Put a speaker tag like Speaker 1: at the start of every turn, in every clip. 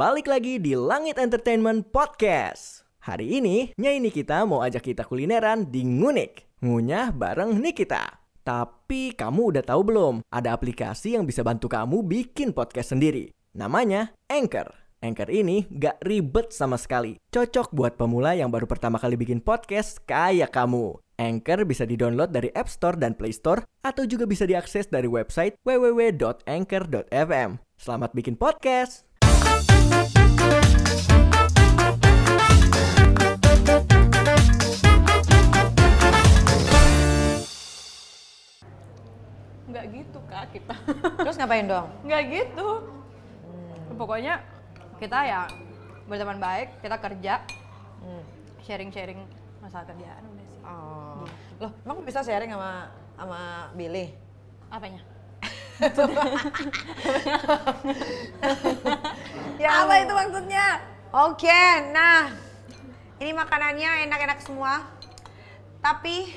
Speaker 1: balik lagi di Langit Entertainment Podcast. Hari ini, Nyai Nikita mau ajak kita kulineran di Ngunik. Ngunyah bareng Nikita. Tapi kamu udah tahu belum? Ada aplikasi yang bisa bantu kamu bikin podcast sendiri. Namanya Anchor. Anchor ini gak ribet sama sekali. Cocok buat pemula yang baru pertama kali bikin podcast kayak kamu. Anchor bisa di-download dari App Store dan Play Store atau juga bisa diakses dari website www.anchor.fm. Selamat bikin podcast.
Speaker 2: Nggak gitu kak kita
Speaker 3: Terus ngapain dong?
Speaker 2: nggak gitu pokoknya kita ya berteman baik kita kerja sharing sharing masalah kerjaan udah sih
Speaker 3: Oh. Loh, emang bisa sharing sama sama Billy?
Speaker 2: apanya
Speaker 3: Ya, apa itu maksudnya? Oke, nah ini makanannya enak-enak semua. Tapi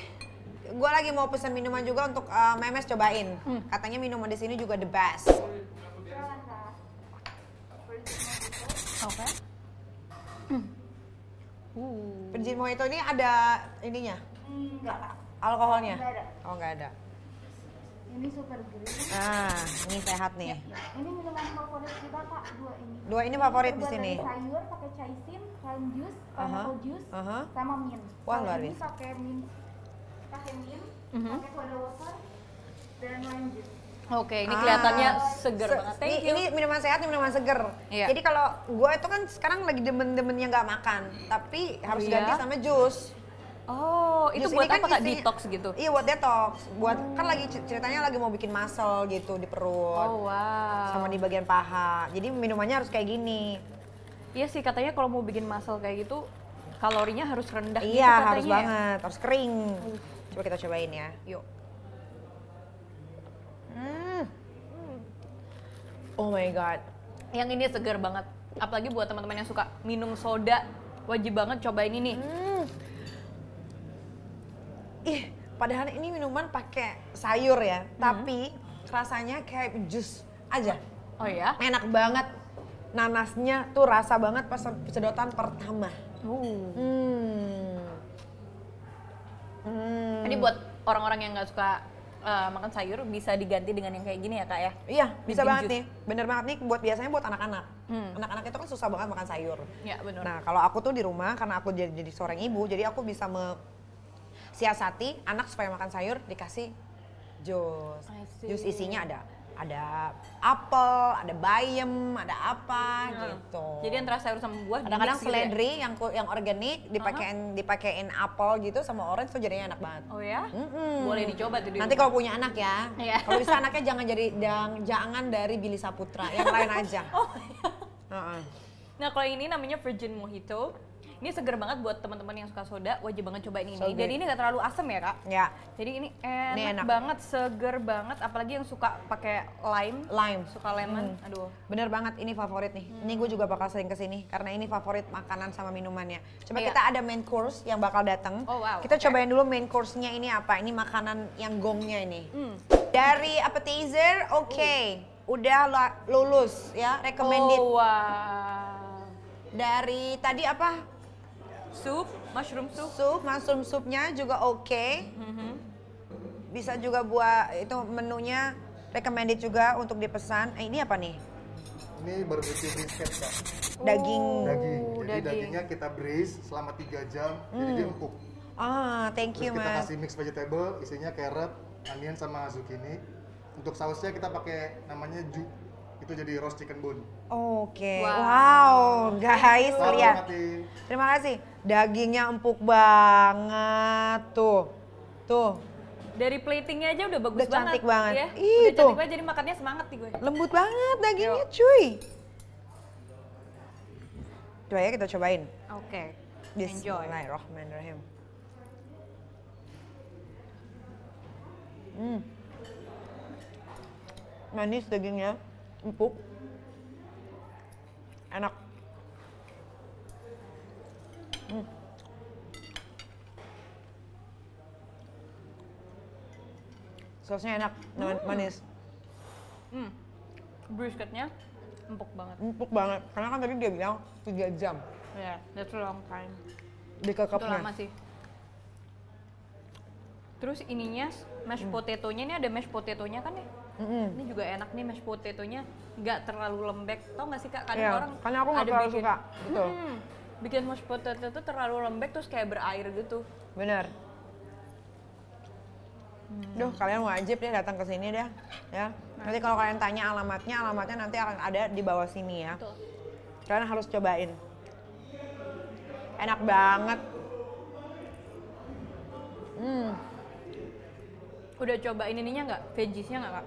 Speaker 3: gue lagi mau pesan minuman juga untuk uh, Memes cobain. Katanya minuman di sini juga the best.
Speaker 2: oke
Speaker 3: Virgin Mojito ini ada ininya,
Speaker 4: Enggak
Speaker 3: alkoholnya?
Speaker 4: Nggak ada.
Speaker 3: Oh nggak ada.
Speaker 4: Ini super green.
Speaker 3: Nah, ini sehat nih.
Speaker 4: Ini minuman favorit kita kak, dua ini.
Speaker 3: Dua ini favorit di sini.
Speaker 4: sayur, pakai chaisin, lime juice, pineapple juice,
Speaker 3: aha.
Speaker 4: sama mint.
Speaker 3: Wah,
Speaker 4: Kalau
Speaker 3: luar
Speaker 4: ini
Speaker 3: biasa.
Speaker 4: pakai mint, pakai mint,
Speaker 2: Mhm.
Speaker 4: pakai soda water, dan lime juice.
Speaker 2: oke ini
Speaker 3: Ah,
Speaker 2: kelihatannya seger
Speaker 3: se-
Speaker 2: banget thank
Speaker 3: ini,
Speaker 2: you
Speaker 3: ini minuman sehat, ini minuman seger.
Speaker 2: Iya.
Speaker 3: Jadi kalau gue itu kan sekarang lagi demen-demennya nggak makan, tapi harus
Speaker 2: iya?
Speaker 3: ganti sama jus.
Speaker 2: Oh itu
Speaker 3: Jus
Speaker 2: buat
Speaker 3: kan
Speaker 2: apa kak
Speaker 3: isinya-
Speaker 2: detox gitu
Speaker 3: Iya buat detox. Buat kan lagi cer- ceritanya lagi mau bikin muscle gitu di perut.
Speaker 2: oh wow
Speaker 3: Sama di bagian paha. Jadi minumannya harus kayak gini.
Speaker 2: iya sih katanya kalau mau bikin muscle kayak gitu kalorinya harus rendah gitu
Speaker 3: iya,
Speaker 2: katanya
Speaker 3: harus banget. Harus kering. Coba kita cobain ya. Yuk. Hmm. Oh my god.
Speaker 2: yang ini seger banget apalagi buat teman-teman yang suka minum soda wajib banget cobain ini
Speaker 3: Hmm. Ih, padahal ini minuman pakai sayur ya, tapi rasanya kayak jus aja.
Speaker 2: oh ya
Speaker 3: Enak banget. Nanasnya tuh rasa banget pas sedotan pertama.
Speaker 2: uh.
Speaker 3: Hmm. Hmm.
Speaker 2: Ini buat orang-orang yang nggak suka uh, makan sayur bisa diganti dengan yang kayak gini ya kak ya?
Speaker 3: Iya, bisa
Speaker 2: Bikin
Speaker 3: banget
Speaker 2: jus.
Speaker 3: nih. Bener banget nih buat biasanya buat anak-anak.
Speaker 2: Hmm.
Speaker 3: Anak-anak itu kan susah banget makan sayur.
Speaker 2: Ya benar.
Speaker 3: Nah, kalau aku tuh di rumah karena aku jadi, jadi seorang ibu, jadi aku bisa me siasati anak supaya makan sayur dikasih jus. Jus isinya ada ada apel, ada bayam, ada apa
Speaker 2: Nah,
Speaker 3: gitu.
Speaker 2: Jadi antara sayur sama buah
Speaker 3: kadang-kadang
Speaker 2: gitu ya?
Speaker 3: seledri yang ku- yang organik dipakein dipakein apel gitu sama orange tuh jadinya enak banget.
Speaker 2: Oh ya?
Speaker 3: Mm-mm.
Speaker 2: Boleh dicoba tuh di
Speaker 3: Nanti kalau punya anak ya,
Speaker 2: Iya.
Speaker 3: kalau bisa anaknya jangan jadi jangan, jangan dari Billy Saputra, yang lain aja.
Speaker 2: Oh iya.
Speaker 3: Heeh.
Speaker 2: Nah kalau yang ini namanya Virgin Mojito. Ini seger banget buat teman-teman yang suka soda, wajib banget cobain ini.
Speaker 3: So good.
Speaker 2: ini nggak terlalu asam ya kak?
Speaker 3: Ya,
Speaker 2: Jadi ini enak,
Speaker 3: Ini enak.
Speaker 2: banget, seger banget. Apalagi yang suka pakai lime,
Speaker 3: lime.
Speaker 2: suka lemon.
Speaker 3: Hmm.
Speaker 2: Aduh.
Speaker 3: Bener banget, ini favorit nih. Ini gue juga bakal sering ke sini karena ini favorit makanan sama minumannya. Coba
Speaker 2: Iya.
Speaker 3: kita ada main course yang bakal datang.
Speaker 2: Oh, wow,
Speaker 3: Kita
Speaker 2: oke.
Speaker 3: cobain dulu main course-nya ini apa. Ini makanan yang gongnya ini.
Speaker 2: Hmm.
Speaker 3: Dari appetizer, oke. Udah la- lulus ya, recommended.
Speaker 2: Oh wow.
Speaker 3: Dari tadi apa?
Speaker 2: Sup, mushroom soup.
Speaker 3: Sup, mushroom supnya juga oke.
Speaker 2: Mhm.
Speaker 3: Bisa juga buat itu menunya recommended juga untuk dipesan. Eh, ini apa nih?
Speaker 5: Ini barbecue brisket kak,
Speaker 3: Daging.
Speaker 5: daging. Jadi
Speaker 2: Oh, daging.
Speaker 5: dagingnya kita braise selama 3 jam, jadi dia empuk.
Speaker 3: Ah, thank
Speaker 5: Terus
Speaker 3: you,
Speaker 5: kita
Speaker 3: Mas.
Speaker 5: kasih mix vegetable, isinya carrot, onion sama zucchini. Untuk sausnya kita pakai namanya ju. Itu jadi roast chicken bone.
Speaker 3: Oke,
Speaker 2: Wow.
Speaker 3: wow, guys,
Speaker 5: Selamat
Speaker 3: lihat.
Speaker 5: menikmati.
Speaker 3: Terima kasih. Dagingnya empuk banget tuh, tuh,
Speaker 2: Dari platingnya aja udah bagus
Speaker 3: Udah cantik banget.
Speaker 2: Ya,
Speaker 3: Ih,
Speaker 2: udah
Speaker 3: tuh.
Speaker 2: cantik banget jadi makannya semangat nih gue.
Speaker 3: lembut banget dagingnya, cuy. Coba ya kita cobain.
Speaker 2: Oke. Enjoy.
Speaker 3: Bismillahirrahmanirrahim. Hmm. Manis dagingnya, empuk. Enak. Hmm. Sausnya enak, man- manis.
Speaker 2: Hmm. Brisketnya empuk banget.
Speaker 3: Empuk banget. Karena kan tadi dia bilang 3 jam
Speaker 2: Ya, that's a long time. Itu
Speaker 3: dikekepnya.
Speaker 2: lama sih. Terus ininya mashed potato-nya ini ada mashed potato-nya kan ya?
Speaker 3: Mm-mm.
Speaker 2: Ini juga enak nih mashed potato-nya, nggak terlalu lembek. Tau nggak sih kak? Kadang
Speaker 3: Iya,
Speaker 2: orang
Speaker 3: karena aku nggak
Speaker 2: ada
Speaker 3: terlalu
Speaker 2: bikin,
Speaker 3: suka, betul.
Speaker 2: Hmm, bikin mashed potato itu terlalu lembek terus kayak berair gitu.
Speaker 3: Bener. Duh, kalian wajib deh datang ke sini deh, ya. Nanti kalau kalian tanya alamatnya, alamatnya nanti akan ada di bawah sini ya.
Speaker 2: Betul.
Speaker 3: Kalian harus cobain. Enak banget. Hmm,
Speaker 2: Udah cobain ininya nggak? Veggiesnya nggak kak?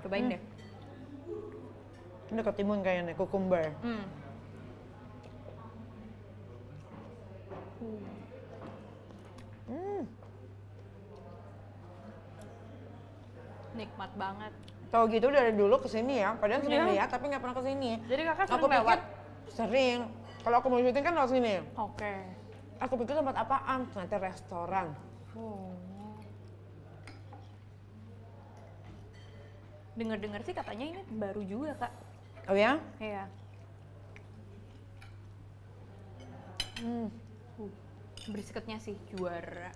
Speaker 2: Cobain
Speaker 3: Hmm.
Speaker 2: deh.
Speaker 3: ini ketimun kayaknya cucumber.
Speaker 2: Hmm.
Speaker 3: Hmm,
Speaker 2: Nikmat banget.
Speaker 3: Tahu gitu dari dulu ke sini ya, padahal sering
Speaker 2: Iya.
Speaker 3: lihat tapi nggak pernah ke sini.
Speaker 2: Jadi kakak sering
Speaker 3: Aku pikir
Speaker 2: lewat?
Speaker 3: sering. Kalau aku mau syuting kan lewat sini.
Speaker 2: Oke.
Speaker 3: Aku pikir tempat apaan? Ternyata restoran.
Speaker 2: Oh. Dengar-dengar sih katanya ini baru juga kak.
Speaker 3: Oh ya?
Speaker 2: Iya.
Speaker 3: Hmm.
Speaker 2: Uh, brisketnya sih juara.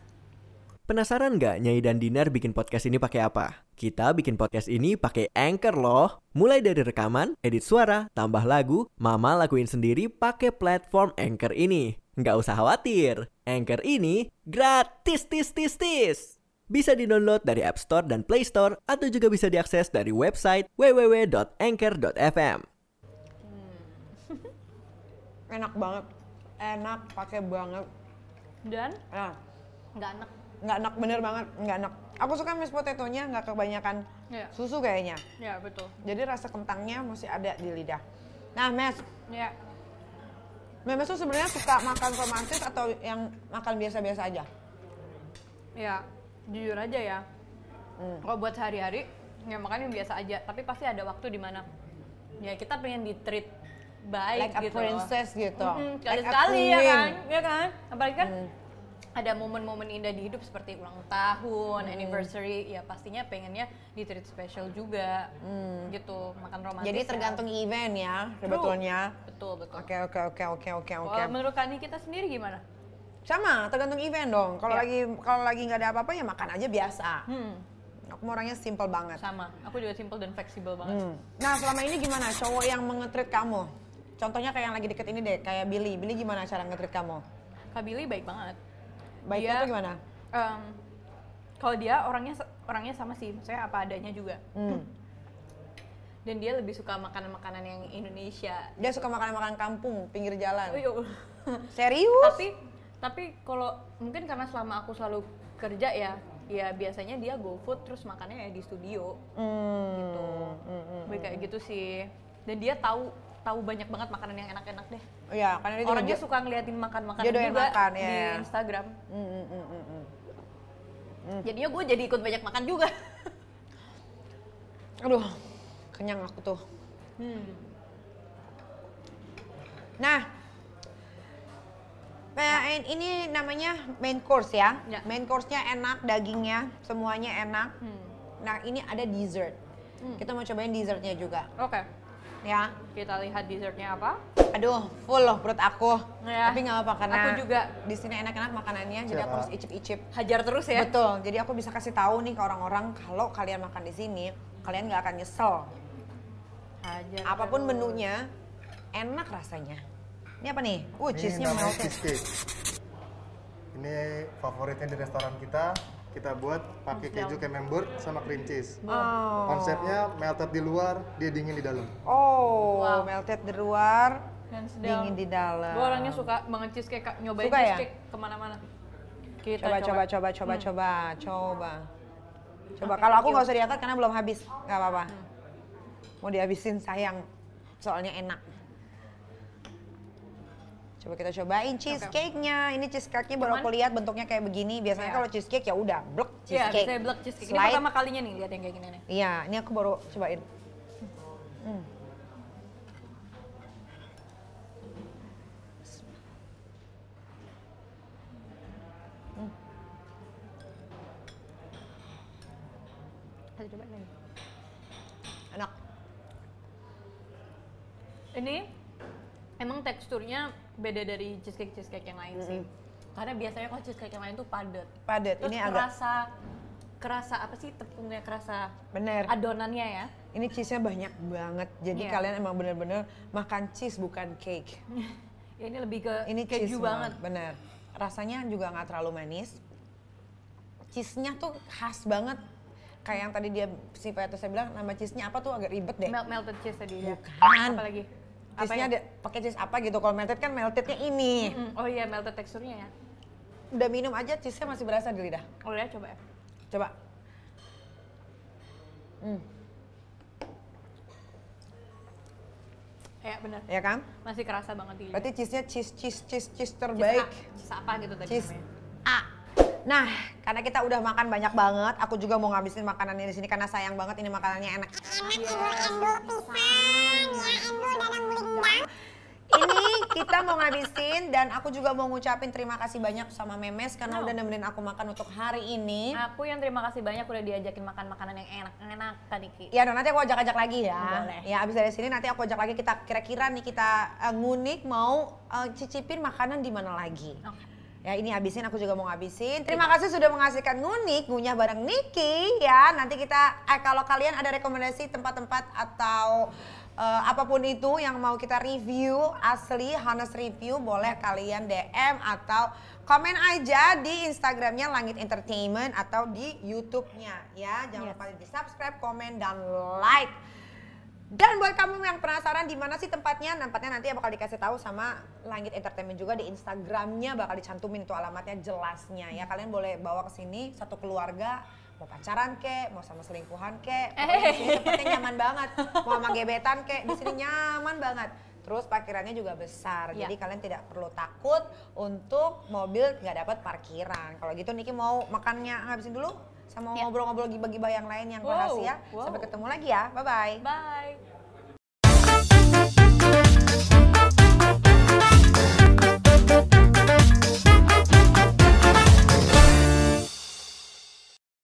Speaker 1: Penasaran nggak Nyai dan Dinar bikin podcast ini pakai apa? Kita bikin podcast ini pakai Anchor loh. Mulai dari rekaman, edit suara, tambah lagu, Mama lakuin sendiri pakai platform Anchor ini. Nggak usah khawatir, Anchor ini gratis tis tis tis. Bisa di-download dari App Store dan Play Store atau juga bisa diakses dari website www.anchor.fm.
Speaker 3: Enak banget. Enak, pakai banget.
Speaker 2: Dan
Speaker 3: Nah,
Speaker 2: nggak enak.
Speaker 3: nggak enak bener banget, nggak enak. Aku suka mashed potato-nya nggak kebanyakan
Speaker 2: Iya.
Speaker 3: susu kayaknya.
Speaker 2: Ya betul.
Speaker 3: Jadi rasa kentangnya masih ada di lidah. Nah, Mes,
Speaker 2: Ya.
Speaker 3: Memes tuh sebenarnya suka makan romantis atau yang makan biasa-biasa aja?
Speaker 2: Ya. Jujur aja ya.
Speaker 3: Hmm.
Speaker 2: Kalau buat sehari-hari ya makan yang biasa aja. Tapi pasti ada waktu di mana ya kita pengen di treat baik
Speaker 3: Like a
Speaker 2: gitu. loh.
Speaker 3: princess gitu.
Speaker 2: Mm-mm,
Speaker 3: Like a
Speaker 2: Sekali-sekali ya kan, ya kan. Apalagi kan
Speaker 3: Hmm.
Speaker 2: ada momen-momen indah di hidup seperti ulang tahun, anniversary, ya pastinya pengennya di treat special juga, gitu makan romantis.
Speaker 3: Jadi
Speaker 2: ya.
Speaker 3: tergantung event ya, sebetulnya.
Speaker 2: Betul betul.
Speaker 3: Oke, oke, oke, oke, oke, oke.
Speaker 2: Menurut Kani kita sendiri gimana?
Speaker 3: Sama, tergantung event dong. Kalau
Speaker 2: Ya.
Speaker 3: lagi kalau lagi nggak ada apa-apa ya makan aja biasa.
Speaker 2: Hmm,
Speaker 3: Aku mau orangnya simple banget.
Speaker 2: sama. Aku juga simple dan fleksibel banget.
Speaker 3: Hmm. Nah, selama ini gimana cowok yang mengetrit kamu? Contohnya kayak yang lagi deket ini deh, kayak Billy. Billy gimana cara ngetrit kamu?
Speaker 2: Kak Billy baik banget.
Speaker 3: Baiknya
Speaker 2: Dia-
Speaker 3: tuh gimana?
Speaker 2: Em, kalau dia orangnya orangnya sama sih, saya apa adanya juga.
Speaker 3: Hmm.
Speaker 2: Dan dia lebih suka makanan-makanan yang Indonesia.
Speaker 3: Dia suka makan-makan kampung, pinggir jalan.
Speaker 2: Oh, iya.
Speaker 3: Serius?
Speaker 2: tapi tapi kalau mungkin karena selama aku selalu kerja ya, ya biasanya dia go food terus makannya ya di studio
Speaker 3: Hmm.
Speaker 2: gitu.
Speaker 3: Hmm, hmm.
Speaker 2: Kayak gitu sih. Dan dia tahu tahu banyak banget makanan yang enak-enak deh.
Speaker 3: Iya, karena dia
Speaker 2: Orangnya suka ngeliatin makan-makan
Speaker 3: Dia doyan
Speaker 2: juga
Speaker 3: makan,
Speaker 2: di
Speaker 3: ya.
Speaker 2: Instagram.
Speaker 3: Hmm, hmm, hmm, hmm, hmm.
Speaker 2: Jadinya gue jadi ikut banyak makan juga.
Speaker 3: Aduh, kenyang aku tuh.
Speaker 2: Hmm.
Speaker 3: Nah, nah, in- ini namanya main course ya.
Speaker 2: Ya.
Speaker 3: Main course-nya enak, dagingnya semuanya enak.
Speaker 2: Hmm.
Speaker 3: Nah, ini ada dessert. Kita mau cobain dessertnya juga,
Speaker 2: Oke,
Speaker 3: ya.
Speaker 2: kita lihat dessertnya apa.
Speaker 3: Aduh, full loh perut aku.
Speaker 2: Ya.
Speaker 3: Tapi nggak apa-apa karena
Speaker 2: Aku juga.
Speaker 3: di sini enak-enak makanannya, jadi
Speaker 5: Siap.
Speaker 3: aku harus icip-icip.
Speaker 2: Hajar terus ya.
Speaker 3: Betul. Jadi aku bisa kasih tahu nih ke orang-orang kalau kalian makan di sini, kalian nggak akan nyesel.
Speaker 2: Hajar.
Speaker 3: Apa pun
Speaker 2: terus.
Speaker 3: menunya, enak rasanya. Ini apa nih? Uh, cheese-nya
Speaker 5: cheesecake. Ini favoritnya di restoran kita. Kita buat pakai keju camembert sama cream cheese.
Speaker 3: Oh.
Speaker 5: Konsepnya melted di luar, dia dingin di dalam.
Speaker 3: Oh,
Speaker 2: Wow.
Speaker 3: melted di luar, dingin di dalam.
Speaker 2: Gue orangnya suka banget cheesecake, Kak. nyobain
Speaker 3: Suka ya?
Speaker 2: cheesecake ke mana-mana. Kita
Speaker 3: Coba, coba, coba, coba, coba, coba. Coba. Kalau aku nggak usah diangkat karena belum habis, nggak apa-apa. Mau dihabisin sayang, soalnya enak. Coba kita cobain cheesecake-nya. Ini cheesecake-nya baru aku lihat bentuknya kayak begini. Biasanya
Speaker 2: Iya.
Speaker 3: kalau cheesecake ya udah, blek
Speaker 2: Iya,
Speaker 3: cheesecake.
Speaker 2: bisa black cheesecake. Ini
Speaker 3: Slide.
Speaker 2: pertama kalinya nih lihat yang kayak gini nih.
Speaker 3: Iya, ini aku baru cobain. Hmm.
Speaker 2: Kita coba lagi.
Speaker 3: Enak.
Speaker 2: Ini emang teksturnya beda dari cheesecake cheesecake yang lain sih. Karena biasanya kalau cheesecake yang lain tuh padat.
Speaker 3: Padat.
Speaker 2: Terus
Speaker 3: Ini agak
Speaker 2: kerasa kerasa apa sih tepungnya kerasa
Speaker 3: bener.
Speaker 2: adonannya ya.
Speaker 3: Ini cheese-nya banyak banget. Jadi
Speaker 2: Iya.
Speaker 3: kalian emang bener-bener makan cheese bukan cake.
Speaker 2: Ya, ini lebih ke
Speaker 3: Ini
Speaker 2: keju
Speaker 3: cheese
Speaker 2: banget.
Speaker 3: Bener. Rasanya juga nggak terlalu manis. Cheese-nya tuh khas banget. Kayak yang tadi dia si Petrus saya bilang nama cheese-nya apa tuh agak ribet deh.
Speaker 2: Melt melted cheese tadi ya.
Speaker 3: Bukan.
Speaker 2: Apa lagi?
Speaker 3: Cheese-nya
Speaker 2: ya?
Speaker 3: ada pakai cheese apa gitu. Kalau melted kan meltednya ini.
Speaker 2: Mm, oh iya melted teksturnya ya.
Speaker 3: Udah minum aja cheese-nya masih berasa di lidah.
Speaker 2: Oh ya coba ya.
Speaker 3: Coba. Hmm,
Speaker 2: Ya benar.
Speaker 3: ya kan?
Speaker 2: Masih kerasa banget di lidah.
Speaker 3: Berarti cheese-nya cheese cheese cheese cheese
Speaker 2: Cheese
Speaker 3: terbaik.
Speaker 2: A. Cheese apa gitu tadi
Speaker 3: Cheese
Speaker 2: namanya.
Speaker 3: A. Nah, karena kita udah makan banyak banget, aku juga mau ngabisin makanannya di sini karena sayang banget ini makanannya enak. Ini kita mau ngabisin dan aku juga mau ngucapin terima kasih banyak sama Memes karena
Speaker 2: Oh.
Speaker 3: udah nemenin aku makan untuk hari ini.
Speaker 2: Aku yang terima kasih banyak udah diajakin makan makanan yang enak-enak Kak Niki.
Speaker 3: Ya, nanti aku ajak-ajak lagi ya.
Speaker 2: Boleh.
Speaker 3: Ya, abis dari sini nanti aku ajak lagi kita kira-kira nih kita eh, ngunik mau eh, cicipin makanan di mana lagi.
Speaker 2: Oke.
Speaker 3: Ya ini habisin, aku juga mau ngabisin. Terima kasih sudah mengasihkan ngunik, ngunyah bareng Niki ya. Nanti kita, eh, kalau kalian ada rekomendasi tempat-tempat atau eh, apa pun itu yang mau kita review, asli, honest review, boleh kalian DM atau komen aja di Instagramnya Langit Entertainment atau di YouTube-nya ya. Jangan
Speaker 2: Yes.
Speaker 3: lupa di subscribe, komen, dan like. Dan buat kamu yang penasaran di mana sih tempatnya, tempatnya nanti bakal dikasih tahu sama Langit Entertainment juga di Instagramnya bakal dicantumin itu alamatnya jelasnya ya. Kalian boleh bawa ke sini satu keluarga, mau pacaran kek, mau sama selingkuhan kek, sini tempatnya nyaman banget. Mau sama gebetan kek, di sini nyaman banget. Terus parkirannya juga besar,
Speaker 2: Iya.
Speaker 3: jadi kalian tidak perlu takut untuk mobil nggak dapat parkiran. Kalau gitu Niki mau makannya habisin dulu sama
Speaker 2: Iya.
Speaker 3: ngobrol-ngobrol gibah-gibah yang lain yang
Speaker 2: Wow,
Speaker 3: rahasia.
Speaker 2: wow.
Speaker 3: Sampai ketemu lagi ya, bye-bye.
Speaker 2: Bye.